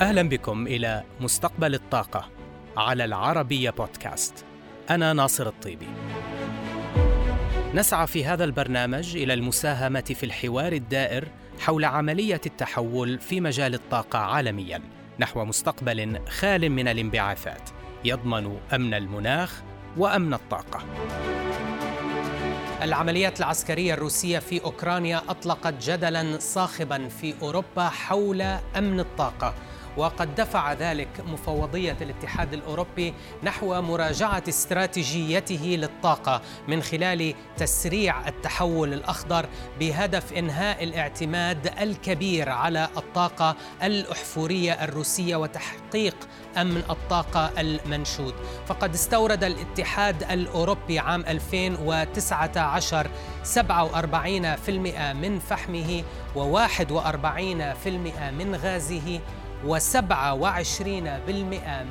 أهلا بكم إلى مستقبل الطاقة على العربية بودكاست. أنا ناصر الطيبي. نسعى في هذا البرنامج إلى المساهمة في الحوار الدائر حول عملية التحول في مجال الطاقة عالميا نحو مستقبل خال من الانبعاثات يضمن أمن المناخ وأمن الطاقة. العمليات العسكرية الروسية في أوكرانيا أطلقت جدلا صاخبا في أوروبا حول أمن الطاقة وقد دفع ذلك مفوضية الاتحاد الأوروبي نحو مراجعة استراتيجيته للطاقة من خلال تسريع التحول الأخضر بهدف إنهاء الاعتماد الكبير على الطاقة الأحفورية الروسية وتحقيق أمن الطاقة المنشود. فقد استورد الاتحاد الأوروبي عام 2019 47% من فحمه و41% من غازه و27%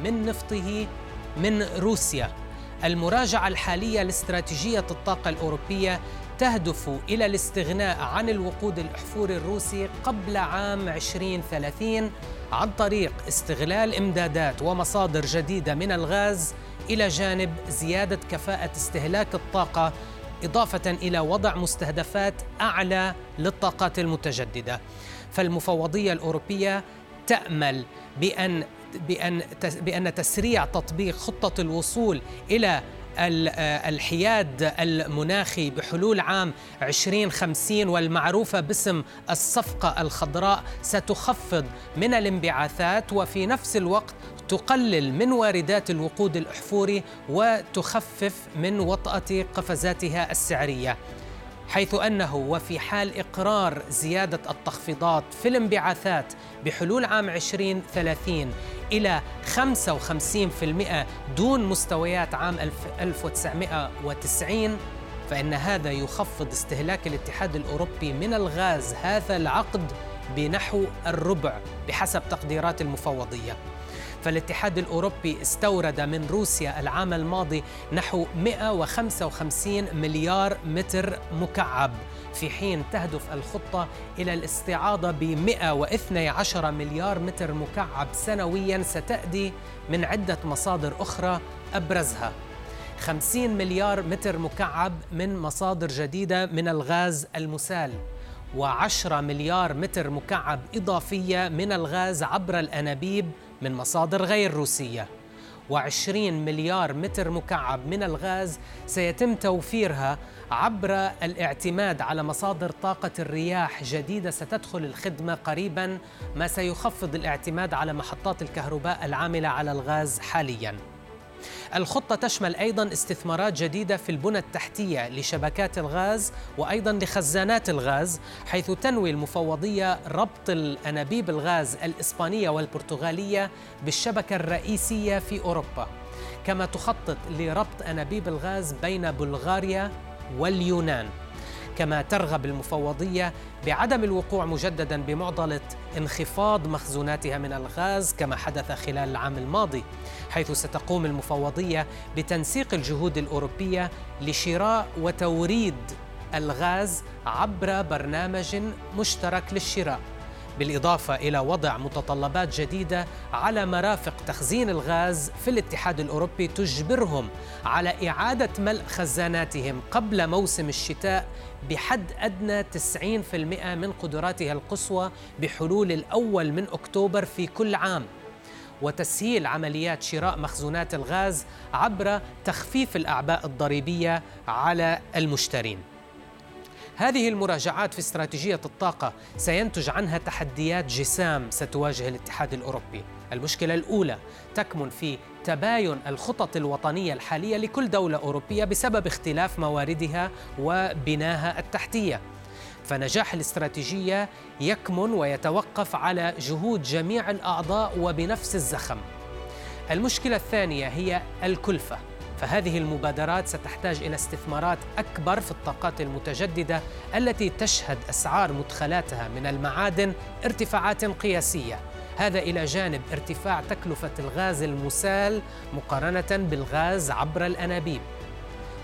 من نفطه من روسيا. المراجعة الحالية لاستراتيجية الطاقة الأوروبية تهدف إلى الاستغناء عن الوقود الأحفوري الروسي قبل عام 2030 عن طريق استغلال إمدادات ومصادر جديدة من الغاز إلى جانب زيادة كفاءة استهلاك الطاقة إضافة إلى وضع مستهدفات أعلى للطاقات المتجددة. فالمفوضية الأوروبية تأمل بأن بأن بأن تسريع تطبيق خطة الوصول إلى الحياد المناخي بحلول عام 2050 والمعروفة باسم الصفقة الخضراء ستخفض من الانبعاثات وفي نفس الوقت تقلل من واردات الوقود الأحفوري وتخفف من وطأة قفزاتها السعرية حيث أنه وفي حال إقرار زيادة التخفيضات في الانبعاثات بحلول عام 2030 إلى 55% دون مستويات عام 1990 فإن هذا يخفض استهلاك الاتحاد الأوروبي من الغاز هذا العقد بنحو الربع بحسب تقديرات المفوضية. فالاتحاد الأوروبي استورد من روسيا العام الماضي نحو 155 مليار متر مكعب. في حين تهدف الخطة إلى الاستعاضة ب 112 مليار متر مكعب سنويا ستأتي من عدة مصادر أخرى أبرزها. 50 مليار متر مكعب من مصادر جديدة من الغاز المسال و10 مليار متر مكعب إضافية من الغاز عبر الأنابيب من مصادر غير روسية. و20 مليار متر مكعب من الغاز سيتم توفيرها عبر الاعتماد على مصادر طاقة الرياح جديدة. ستدخل الخدمة قريبا ما سيخفض الاعتماد على محطات الكهرباء العاملة على الغاز حالياً. الخطة تشمل أيضا استثمارات جديدة في البنى التحتية لشبكات الغاز وأيضا لخزانات الغاز حيث تنوي المفوضية ربط الأنابيب الغاز الإسبانية والبرتغالية بالشبكة الرئيسية في أوروبا. كما تخطط لربط أنابيب الغاز بين بلغاريا واليونان. كما ترغب المفوضية بعدم الوقوع مجددا بمعضلة انخفاض مخزوناتها من الغاز كما حدث خلال العام الماضي حيث ستقوم المفوضية بتنسيق الجهود الأوروبية لشراء وتوريد الغاز عبر برنامج مشترك للشراء. بالإضافة إلى وضع متطلبات جديدة على مرافق تخزين الغاز في الاتحاد الأوروبي تجبرهم على إعادة ملء خزاناتهم قبل موسم الشتاء بحد أدنى 90% من قدراتها القصوى بحلول الأول من أكتوبر في كل عام. وتسهيل عمليات شراء مخزونات الغاز عبر تخفيف الأعباء الضريبية على المشترين. هذه المراجعات في استراتيجية الطاقة سينتج عنها تحديات جسام ستواجه الاتحاد الأوروبي. المشكلة الأولى تكمن في تباين الخطط الوطنية الحالية لكل دولة أوروبية بسبب اختلاف مواردها وبناها التحتية. فنجاح الاستراتيجية يكمن ويتوقف على جهود جميع الأعضاء وبنفس الزخم. المشكلة الثانية هي الكلفة. فهذه المبادرات ستحتاج إلى استثمارات أكبر في الطاقات المتجددة التي تشهد أسعار مدخلاتها من المعادن ارتفاعات قياسية. هذا إلى جانب ارتفاع تكلفة الغاز المسال مقارنة بالغاز عبر الأنابيب.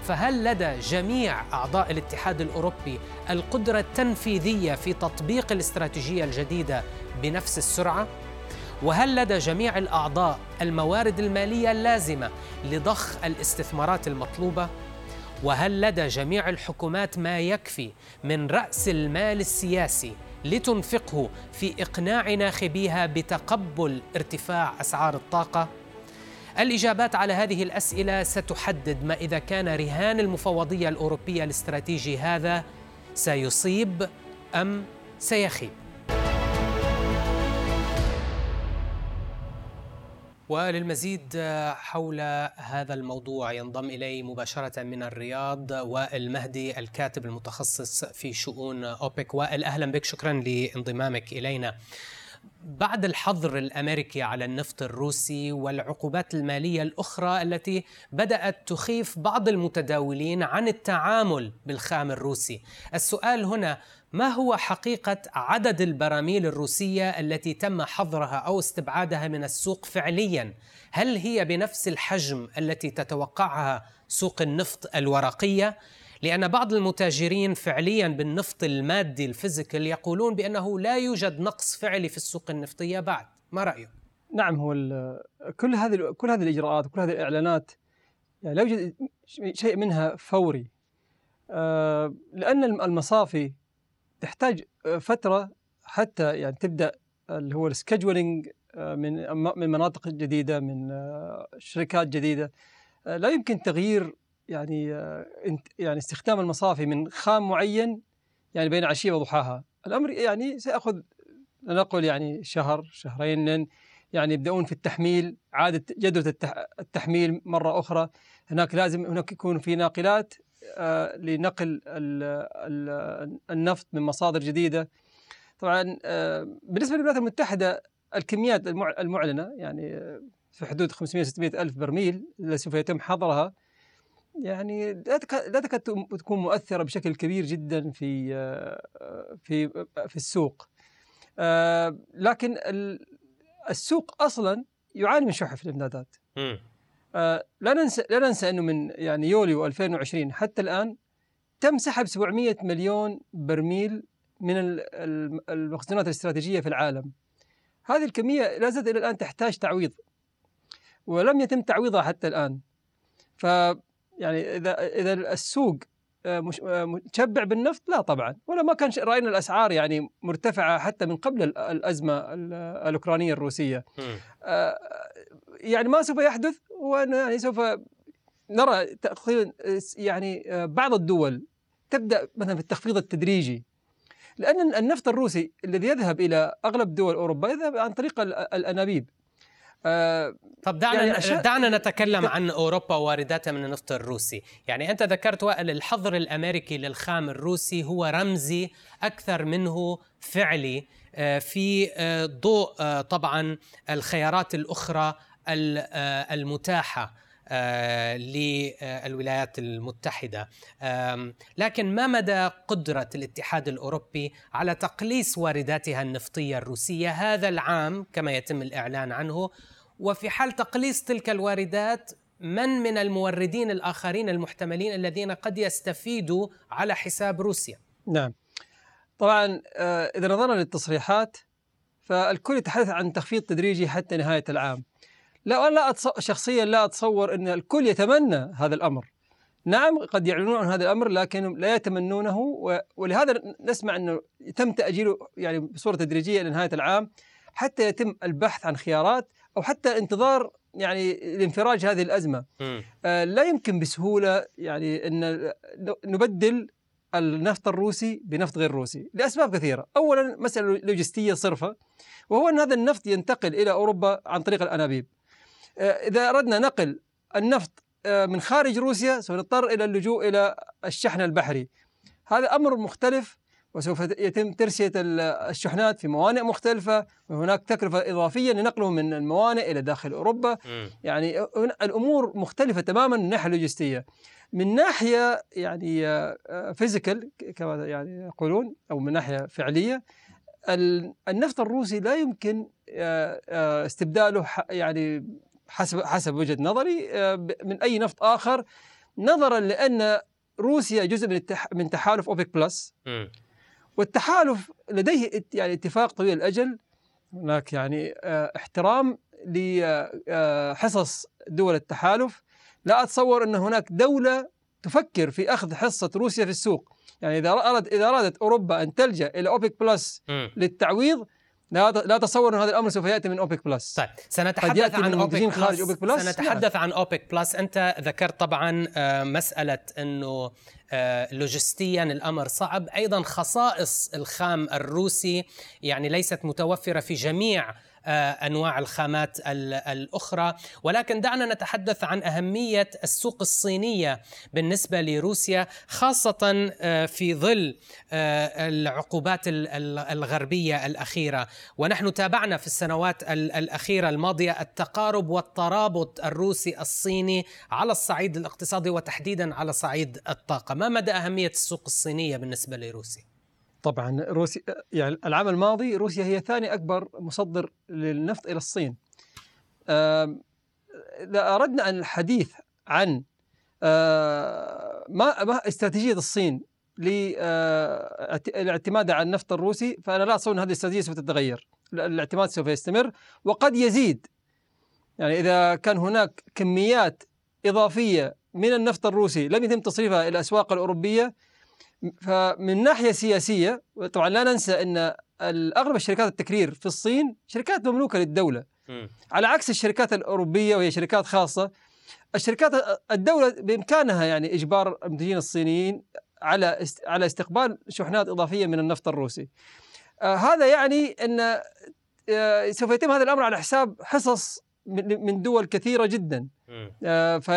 فهل لدى جميع أعضاء الاتحاد الأوروبي القدرة التنفيذية في تطبيق الاستراتيجية الجديدة بنفس السرعة؟ وهل لدى جميع الأعضاء الموارد المالية اللازمة لضخ الاستثمارات المطلوبة؟ وهل لدى جميع الحكومات ما يكفي من رأس المال السياسي لتنفقه في إقناع ناخبيها بتقبل ارتفاع أسعار الطاقة؟ الإجابات على هذه الأسئلة ستحدد ما إذا كان رهان المفوضية الأوروبية الاستراتيجي هذا سيصيب أم سيخيب وللمزيد حول هذا الموضوع ينضم إلي مباشرة من الرياض وائل مهدي الكاتب المتخصص في شؤون أوبك. وائل أهلا بك. شكرا لانضمامك إلينا. بعد الحظر الأمريكي على النفط الروسي والعقوبات المالية الأخرى التي بدأت تخيف بعض المتداولين عن التعامل بالخام الروسي، السؤال هنا ما هو حقيقة عدد البراميل الروسية التي تم حظرها أو استبعادها من السوق فعليا؟ هل هي بنفس الحجم التي تتوقعها سوق النفط الورقية؟ لأن بعض المتاجرين فعليا بالنفط المادي الفيزيكال يقولون بأنه لا يوجد نقص فعلي في السوق النفطية بعد ما رأيك؟ نعم هو كل هذه كل هذه الإجراءات وكل هذه الإعلانات يعني لا يوجد شيء منها فوري آه، لأن المصافي تحتاج فترة حتى يعني تبدأ اللي هو ال scheduling آه، من من مناطق جديدة من آه، شركات جديدة. لا يمكن تغيير يعني يعني استخدام المصافي من خام معين يعني بين عشية وضحاها. الأمر يعني سيأخذ لنقل يعني شهر شهرين يعني يبدأون في التحميل عادة جدوى التحميل مرة أخرى. هناك لازم هناك يكون في ناقلات آه، لنقل النفط من مصادر جديدة. طبعا آه، بالنسبة للولايات المتحدة الكميات المعلنة يعني في حدود 500 600 ألف برميل اللي سوف يتم حظرها يعني لا تكاد تكون مؤثرة بشكل كبير جدا في في في السوق. آه، لكن السوق أصلا يعاني من شح في الإمدادات. آه، لا ننسى لا ننسى إنه من يعني يوليو 2020 حتى الآن تم سحب 700 مليون برميل من المخزونات الاستراتيجية في العالم. هذه الكمية لا زالت إلى الآن تحتاج تعويض ولم يتم تعويضها حتى الآن. ف يعني اذا إذا السوق آه، آه، متشبع بالنفط لا طبعا. ولا ما كان رأينا الأسعار يعني مرتفعة حتى من قبل الأزمة الأوكرانية الروسية. آه، يعني ما سوف يحدث وان يعني سوف نرى تقريبا يعني بعض الدول تبدأ مثلا في التخفيض التدريجي. لأن النفط الروسي الذي يذهب إلى أغلب دول أوروبا يذهب عن طريق الأنابيب. آه طب دعنا يعني دعنا نتكلم عن أوروبا ووارداتها من النفط الروسي، يعني أنت ذكرت وائل الحظر الأمريكي للخام الروسي هو رمزي أكثر منه فعلي آه، في آه، ضوء آه، طبعا الخيارات الأخرى المتاحة للولايات المتحدة. لكن ما مدى قدرة الاتحاد الأوروبي على تقليص وارداتها النفطية الروسية هذا العام كما يتم الإعلان عنه؟ وفي حال تقليص تلك الواردات من من الموردين الآخرين المحتملين الذين قد يستفيدوا على حساب روسيا؟ نعم. طبعا آه، إذا نظرنا للتصريحات فالكل يتحدث عن تخفيض تدريجي حتى نهاية العام. لا لا. شخصيا لا أتصور أن الكل يتمنى هذا الأمر نعم قد يعلنون عن هذا الأمر لكن لا يتمنونه. ولهذا نسمع أنه يتم تأجيله يعني بصورة تدريجية إلى نهاية العام حتى يتم البحث عن خيارات أو حتى انتظار يعني لانفراج هذه الأزمة آه لا يمكن بسهولة يعني أن نبدل النفط الروسي بنفط غير روسي لأسباب كثيرة أولا مسألة لوجستية صرفة وهو أن هذا النفط ينتقل إلى أوروبا عن طريق الأنابيب آه، إذا أردنا نقل النفط آه، من خارج روسيا سنضطر إلى اللجوء إلى الشحن البحري. هذا أمر مختلف وسوف يتم ترسية الشحنات في موانئ مختلفة وهناك تكلفة إضافية لنقله من الموانئ إلى داخل أوروبا. م. يعني الأمور مختلفة تماما من الناحية اللوجستية. من ناحية يعني فيزيكال كما يعني يقولون أو من ناحية فعلية النفط الروسي لا يمكن استبداله يعني حسب حسب وجهة نظري من أي نفط آخر. نظرا لأن روسيا جزء من من تحالف أوبك بلس. والتحالف لديه يعني اتفاق طويل الأجل. هناك يعني آه، احترام لحصص دول التحالف. لا أتصور أن هناك دولة تفكر في أخذ حصة روسيا في السوق. يعني إذا اراد إذا أرادت أوروبا أن تلجأ إلى أوبك بلس للتعويض لا لا أتصور إن هذا الأمر سوف يأتي من أوبك بلس. طيب سنتحدث عن أوبك بلس, خارج أوبك بلس؟ سنتحدث. عن أوبك بلس. أنت ذكرت طبعا آه، مسألة إنه آه، لوجستيا الأمر صعب. أيضا خصائص الخام الروسي يعني ليست متوفرة في جميع أنواع الخامات الأخرى. ولكن دعنا نتحدث عن أهمية السوق الصينية بالنسبة لروسيا خاصة آه، في ظل آه، العقوبات الغربية الأخيرة. ونحن تابعنا في السنوات الأخيرة الماضية التقارب والترابط الروسي الصيني على الصعيد الاقتصادي وتحديدا على صعيد الطاقة. ما مدى أهمية السوق الصينية بالنسبة لروسيا؟ طبعا روسيا يعني العام الماضي روسيا هي ثاني أكبر مصدر للنفط إلى الصين. إذا أردنا الحديث عن ما ما استراتيجية الصين للاعتماد على النفط الروسي فأنا لا اتصور ان هذه الاستراتيجية سوف تتغير، الاعتماد سوف يستمر وقد يزيد. يعني إذا كان هناك كميات إضافية من النفط الروسي لم يتم تصريفها إلى الاسواق الأوروبية فمن ناحية سياسية طبعا لا ننسى إن أغلب الشركات التكرير في الصين شركات مملوكة للدولة م. على عكس الشركات الأوروبية وهي شركات خاصة الشركات الدولة بإمكانها يعني إجبار المنتجين الصينيين على على استقبال شحنات إضافية من النفط الروسي. آه هذا يعني إن آه سوف يتم هذا الأمر على حساب حصص من دول كثيرة جدا. آه ف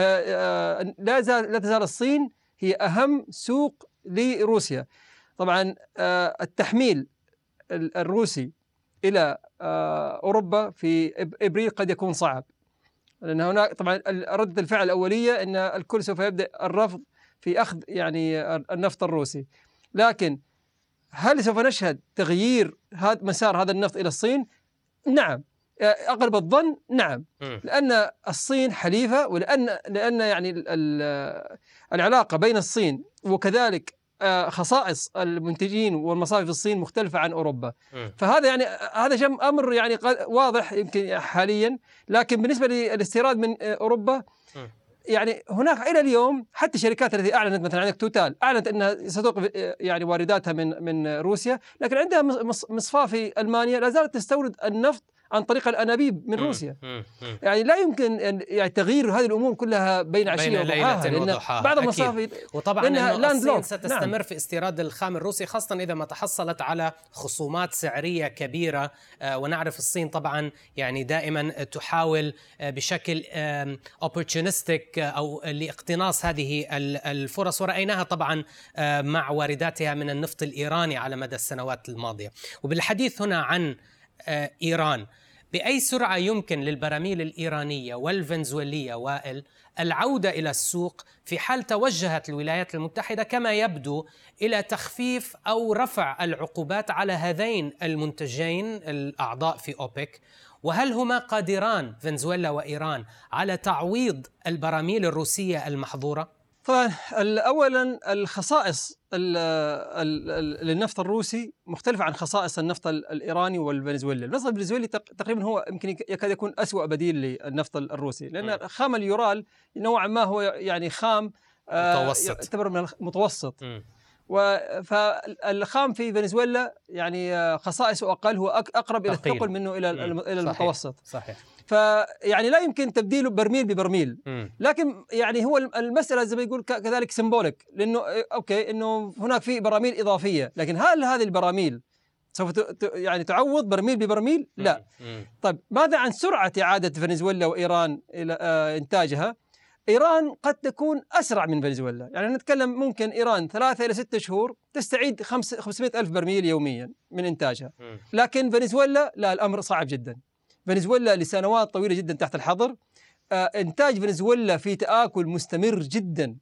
آه زال لا تزال الصين هي أهم سوق لروسيا. طبعا آه، التحميل الروسي إلى آه، أوروبا في إبريل قد يكون صعب. لأن هناك طبعا ردة الفعل الأولية أن الكل سوف يبدأ الرفض في أخذ يعني النفط الروسي. لكن هل سوف نشهد تغيير هذا مسار هذا النفط إلى الصين؟ نعم. اغلب الظن نعم. لأن الصين حليفة ولأن لأن يعني العلاقة بين الصين وكذلك آه، خصائص المنتجين والمصافي في الصين مختلفة عن أوروبا. فهذا يعني هذا أمر يعني واضح يمكن حاليا. لكن بالنسبة للاستيراد من آه، أوروبا يعني هناك إلى اليوم حتى الشركات التي أعلنت مثلا عندك توتال أعلنت أنها ستوقف آه، يعني وارداتها من من روسيا. لكن عندها مصفاة في ألمانيا لا زالت تستورد النفط عن طريق الأنابيب من روسيا. يعني لا يمكن يعني تغيير هذه الأمور كلها بين عشية وضحاها لأن بعض المصافي وطبعا الصين ستستمر نعم. في استيراد الخام الروسي خاصة إذا ما تحصلت على خصومات سعرية كبيرة. آه ونعرف الصين طبعا يعني دائما تحاول آه بشكل اوبورتونستيك آه أو لاقتناص هذه الفرص. ورأيناها طبعا مع وارداتها من النفط الإيراني على مدى السنوات الماضية. وبالحديث هنا عن إيران. بأي سرعة يمكن للبراميل الإيرانية والفنزويلية وائل العودة إلى السوق في حال توجهت الولايات المتحدة كما يبدو إلى تخفيف أو رفع العقوبات على هذين المنتجين الأعضاء في أوبك؟ وهل هما قادران فنزويلا وإيران على تعويض البراميل الروسية المحظورة؟ طبعا اولا الخصائص للنفط الروسي مختلفة عن خصائص النفط الإيراني والفنزويلي. النفط الفنزويلي تقريبا هو يمكن يكاد يكون أسوأ بديل للنفط الروسي لأن خام اليورال نوعا ما هو يعني خام آه، متوسط. يعتبر من المتوسط فالخام في فنزويلا يعني آه، خصائصه أقل هو أقرب إلى الثقل منه إلى إلى المتوسط. صحيح. فيعني لا يمكن تبديله برميل ببرميل. لكن يعني هو المسألة زي ما يقول كذلك symbolic لأنه okay إنه هناك في براميل إضافية. لكن هل هذه البراميل سوف يعني تعوض برميل ببرميل؟ لا. طيب ماذا عن سرعة إعادة فنزويلا وإيران إلى آه، إنتاجها؟ إيران قد تكون أسرع من فنزويلا، يعني نتكلم ممكن إيران ثلاثة إلى ستة شهور تستعيد 500 ألف برميل يوميا من إنتاجها. لكن فنزويلا لا الأمر صعب جدا. فنزويلا لسنوات طويلة جدا تحت الحظر. آه، إنتاج فنزويلا في تآكل مستمر جدا.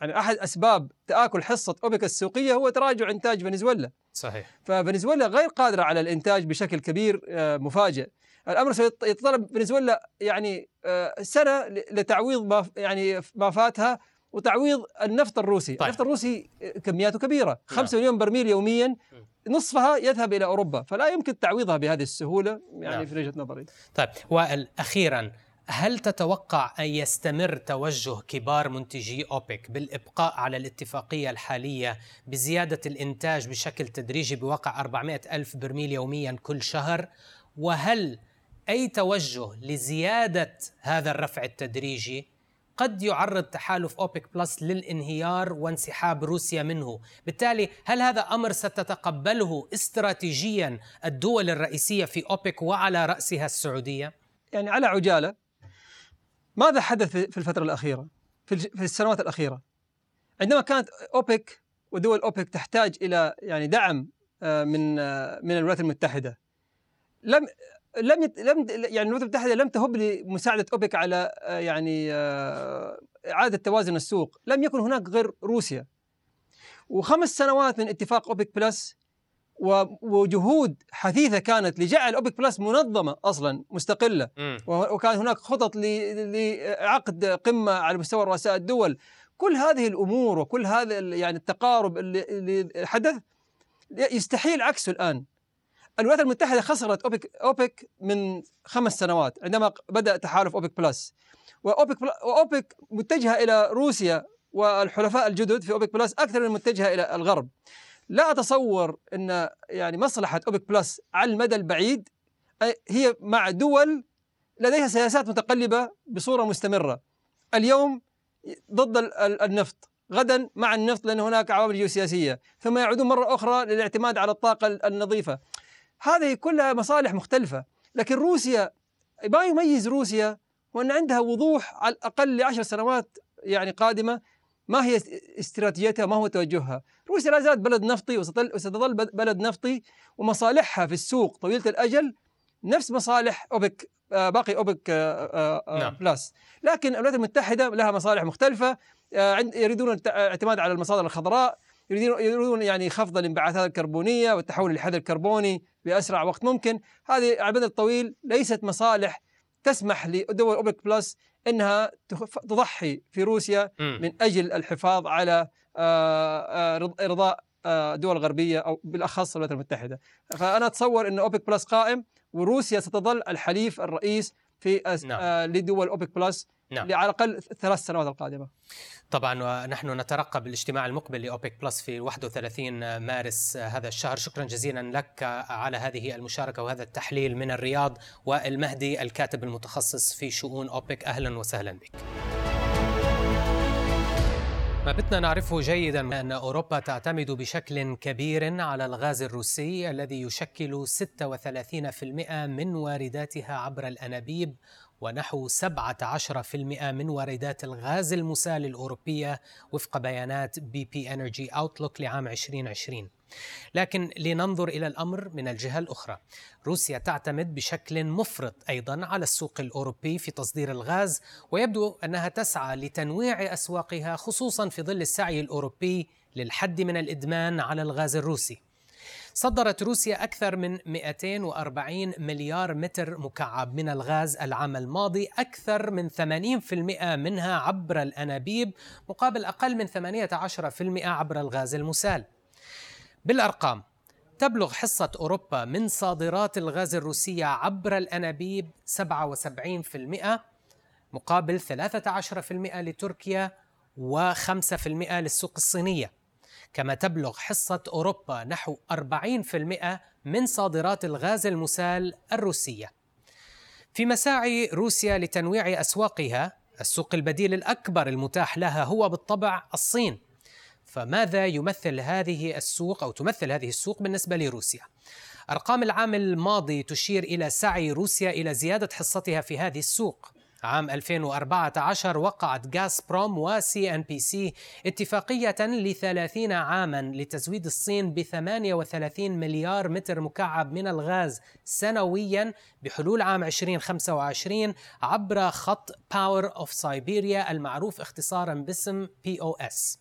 يعني أحد أسباب تآكل حصة اوبك السوقية هو تراجع إنتاج فنزويلا. صحيح. ففنزويلا غير قادرة على الإنتاج بشكل كبير آه، مفاجئ. الأمر سيتطلب فنزويلا يعني آه، سنة لتعويض ما يعني ما فاتها وتعويض النفط الروسي. طيب. النفط الروسي كمياته كبيرة. 5 نعم. مليون برميل يوميا. نصفها يذهب إلى أوروبا. فلا يمكن تعويضها بهذه السهولة يعني نعم. في وجهة نظري. طيب. وائل أخيرا هل تتوقع أن يستمر توجه كبار منتجي أوبك بالإبقاء على الاتفاقية الحالية بزيادة الإنتاج بشكل تدريجي بواقع 400 ألف برميل يوميا كل شهر؟ وهل أي توجه لزيادة هذا الرفع التدريجي قد يعرض تحالف أوبك بلس للانهيار وانسحاب روسيا منه، بالتالي هل هذا أمر ستتقبله استراتيجيا الدول الرئيسية في أوبك وعلى رأسها السعودية؟ يعني على عجالة ماذا حدث في الفترة الأخيرة؟ في السنوات الأخيرة عندما كانت أوبك ودول أوبك تحتاج إلى يعني دعم آه، من آه، من الولايات المتحدة لم لم يت... لم يعني الولايات المتحدة لم تهب لمساعده أوبك على آه، يعني آه، إعادة توازن السوق، لم يكن هناك غير روسيا. وخمس سنوات من اتفاق أوبك بلس وجهود حثيثة كانت لجعل أوبك بلس منظمة أصلا مستقلة. وكان هناك خطط لعقد قمة على مستوى رؤساء الدول. كل هذه الأمور وكل هذا يعني التقارب اللي حدث يستحيل عكسه الآن. الولايات المتحدة خسرت اوبك أوبك من خمس سنوات عندما بدأ تحالف أوبك بلس. وأوبك بلس وأوبك متجهة إلى روسيا والحلفاء الجدد في أوبك بلس أكثر من متجهة إلى الغرب. لا أتصور إن يعني مصلحة أوبك بلس على المدى البعيد هي مع دول لديها سياسات متقلبة بصورة مستمرة. اليوم ضد النفط غدا مع النفط لأن هناك عوامل جيوسياسية ثم يعودون مرة أخرى للاعتماد على الطاقة النظيفة. هذه كلها مصالح مختلفة. لكن روسيا ما يميز روسيا هو أن عندها وضوح على الأقل لعشر سنوات يعني قادمة ما هي استراتيجيتها ما هو توجهها. روسيا لا زالت بلد نفطي وستظل بلد نفطي ومصالحها في السوق طويلة الأجل نفس مصالح أوبك آه، باقي أوبك آه، آه، نعم. بلس لكن الولايات المتحدة لها مصالح مختلفة يريدون الاعتماد على المصادر الخضراء يريدون يريدون يعني خفض الانبعاثات الكربونية والتحول للحد الكربوني بأسرع وقت ممكن. هذه على المدى الطويل ليست مصالح تسمح لدول اوبك بلس إنها تضحي في روسيا من أجل الحفاظ على آه، آه، ارضاء آه، دول غربية أو بالأخص الولايات المتحدة. فأنا أتصور إن اوبك بلس قائم وروسيا ستظل الحليف الرئيس في نعم. لدول اوبك بلس نعم. على الأقل ثلاث سنوات القادمة. طبعا ونحن نترقب الاجتماع المقبل لأوبك بلس في 31 مارس هذا الشهر. شكرا جزيلا لك على هذه المشاركة وهذا التحليل من الرياض والمهدي الكاتب المتخصص في شؤون أوبك. أهلا وسهلا بك. ما بدنا نعرفه جيدا أن أوروبا تعتمد بشكل كبير على الغاز الروسي الذي يشكل 36% من وارداتها عبر الأنابيب ونحو 17% من واردات الغاز المسال الأوروبية وفق بيانات BP Energy Outlook لعام 2020 لكن لننظر إلى الأمر من الجهة الأخرى. روسيا تعتمد بشكل مفرط أيضا على السوق الأوروبي في تصدير الغاز ويبدو أنها تسعى لتنويع أسواقها خصوصا في ظل السعي الأوروبي للحد من الإدمان على الغاز الروسي. صدرت روسيا أكثر من 240 مليار متر مكعب من الغاز العام الماضي أكثر من 80% منها عبر الأنابيب مقابل أقل من 18% عبر الغاز المسال. بالأرقام تبلغ حصة أوروبا من صادرات الغاز الروسية عبر الأنابيب 77% مقابل 13% لتركيا و5% للسوق الصينية. كما تبلغ حصة أوروبا نحو 40% من صادرات الغاز المسال الروسية. في مساعي روسيا لتنويع أسواقها، السوق البديل الأكبر المتاح لها هو بالطبع الصين. فماذا يمثل هذه السوق أو تمثل هذه السوق بالنسبة لروسيا؟ أرقام العام الماضي تشير إلى سعي روسيا إلى زيادة حصتها في هذه السوق عام 2014 وقعت غاز بروم و CNPC اتفاقية لثلاثين عاما لتزويد الصين ب 38 مليار متر مكعب من الغاز سنويا بحلول عام 2025 عبر خط Power of Siberia المعروف اختصارا باسم POS.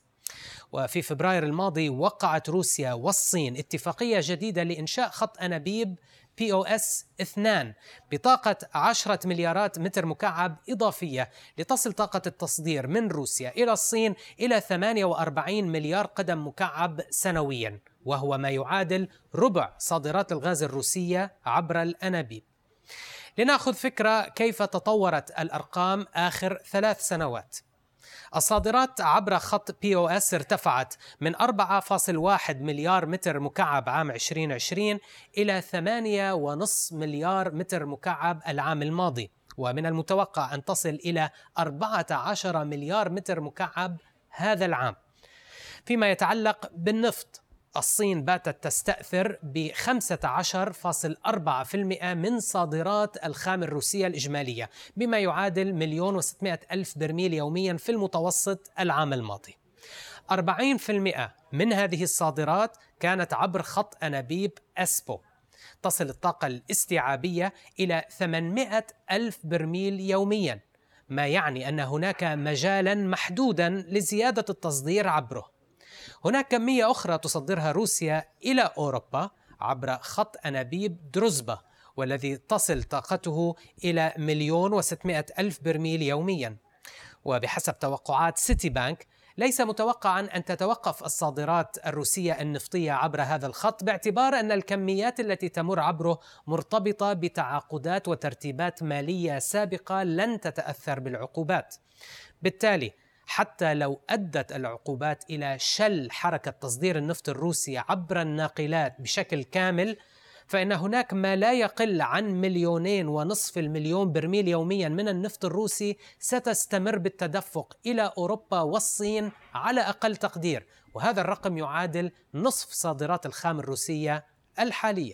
وفي فبراير الماضي وقعت روسيا والصين اتفاقية جديدة لإنشاء خط أنابيب POS 2 بطاقة 10 مليارات متر مكعب إضافية لتصل طاقة التصدير من روسيا إلى الصين إلى 48 مليار قدم مكعب سنويا وهو ما يعادل ربع صادرات الغاز الروسية عبر الأنابيب. لناخذ فكرة كيف تطورت الأرقام آخر ثلاث سنوات. الصادرات عبر خط بي أو اس ارتفعت من 4.1 مليار متر مكعب عام 2020 إلى 8.5 مليار متر مكعب العام الماضي. ومن المتوقع أن تصل إلى 14 مليار متر مكعب هذا العام. فيما يتعلق بالنفط الصين باتت تستأثر ب 15.4% من صادرات الخام الروسية الإجمالية بما يعادل مليون وستمائة ألف برميل يوميا في المتوسط العام الماضي. 40% من هذه الصادرات كانت عبر خط أنابيب أسبو. تصل الطاقة الاستيعابية إلى 800 ألف برميل يوميا ما يعني أن هناك مجالا محدودا لزيادة التصدير عبره. هناك كمية أخرى تصدرها روسيا إلى أوروبا عبر خط أنابيب دروزبا والذي تصل طاقته إلى مليون وستمائة ألف برميل يوميا وبحسب توقعات سيتي بانك ليس متوقعا أن تتوقف الصادرات الروسية النفطية عبر هذا الخط باعتبار أن الكميات التي تمر عبره مرتبطة بتعاقدات وترتيبات مالية سابقة لن تتأثر بالعقوبات. بالتالي حتى لو أدت العقوبات إلى شل حركة تصدير النفط الروسي عبر الناقلات بشكل كامل فإن هناك ما لا يقل عن مليونين ونصف المليون برميل يوميا من النفط الروسي ستستمر بالتدفق إلى أوروبا والصين على أقل تقدير وهذا الرقم يعادل نصف صادرات الخام الروسية الحالية.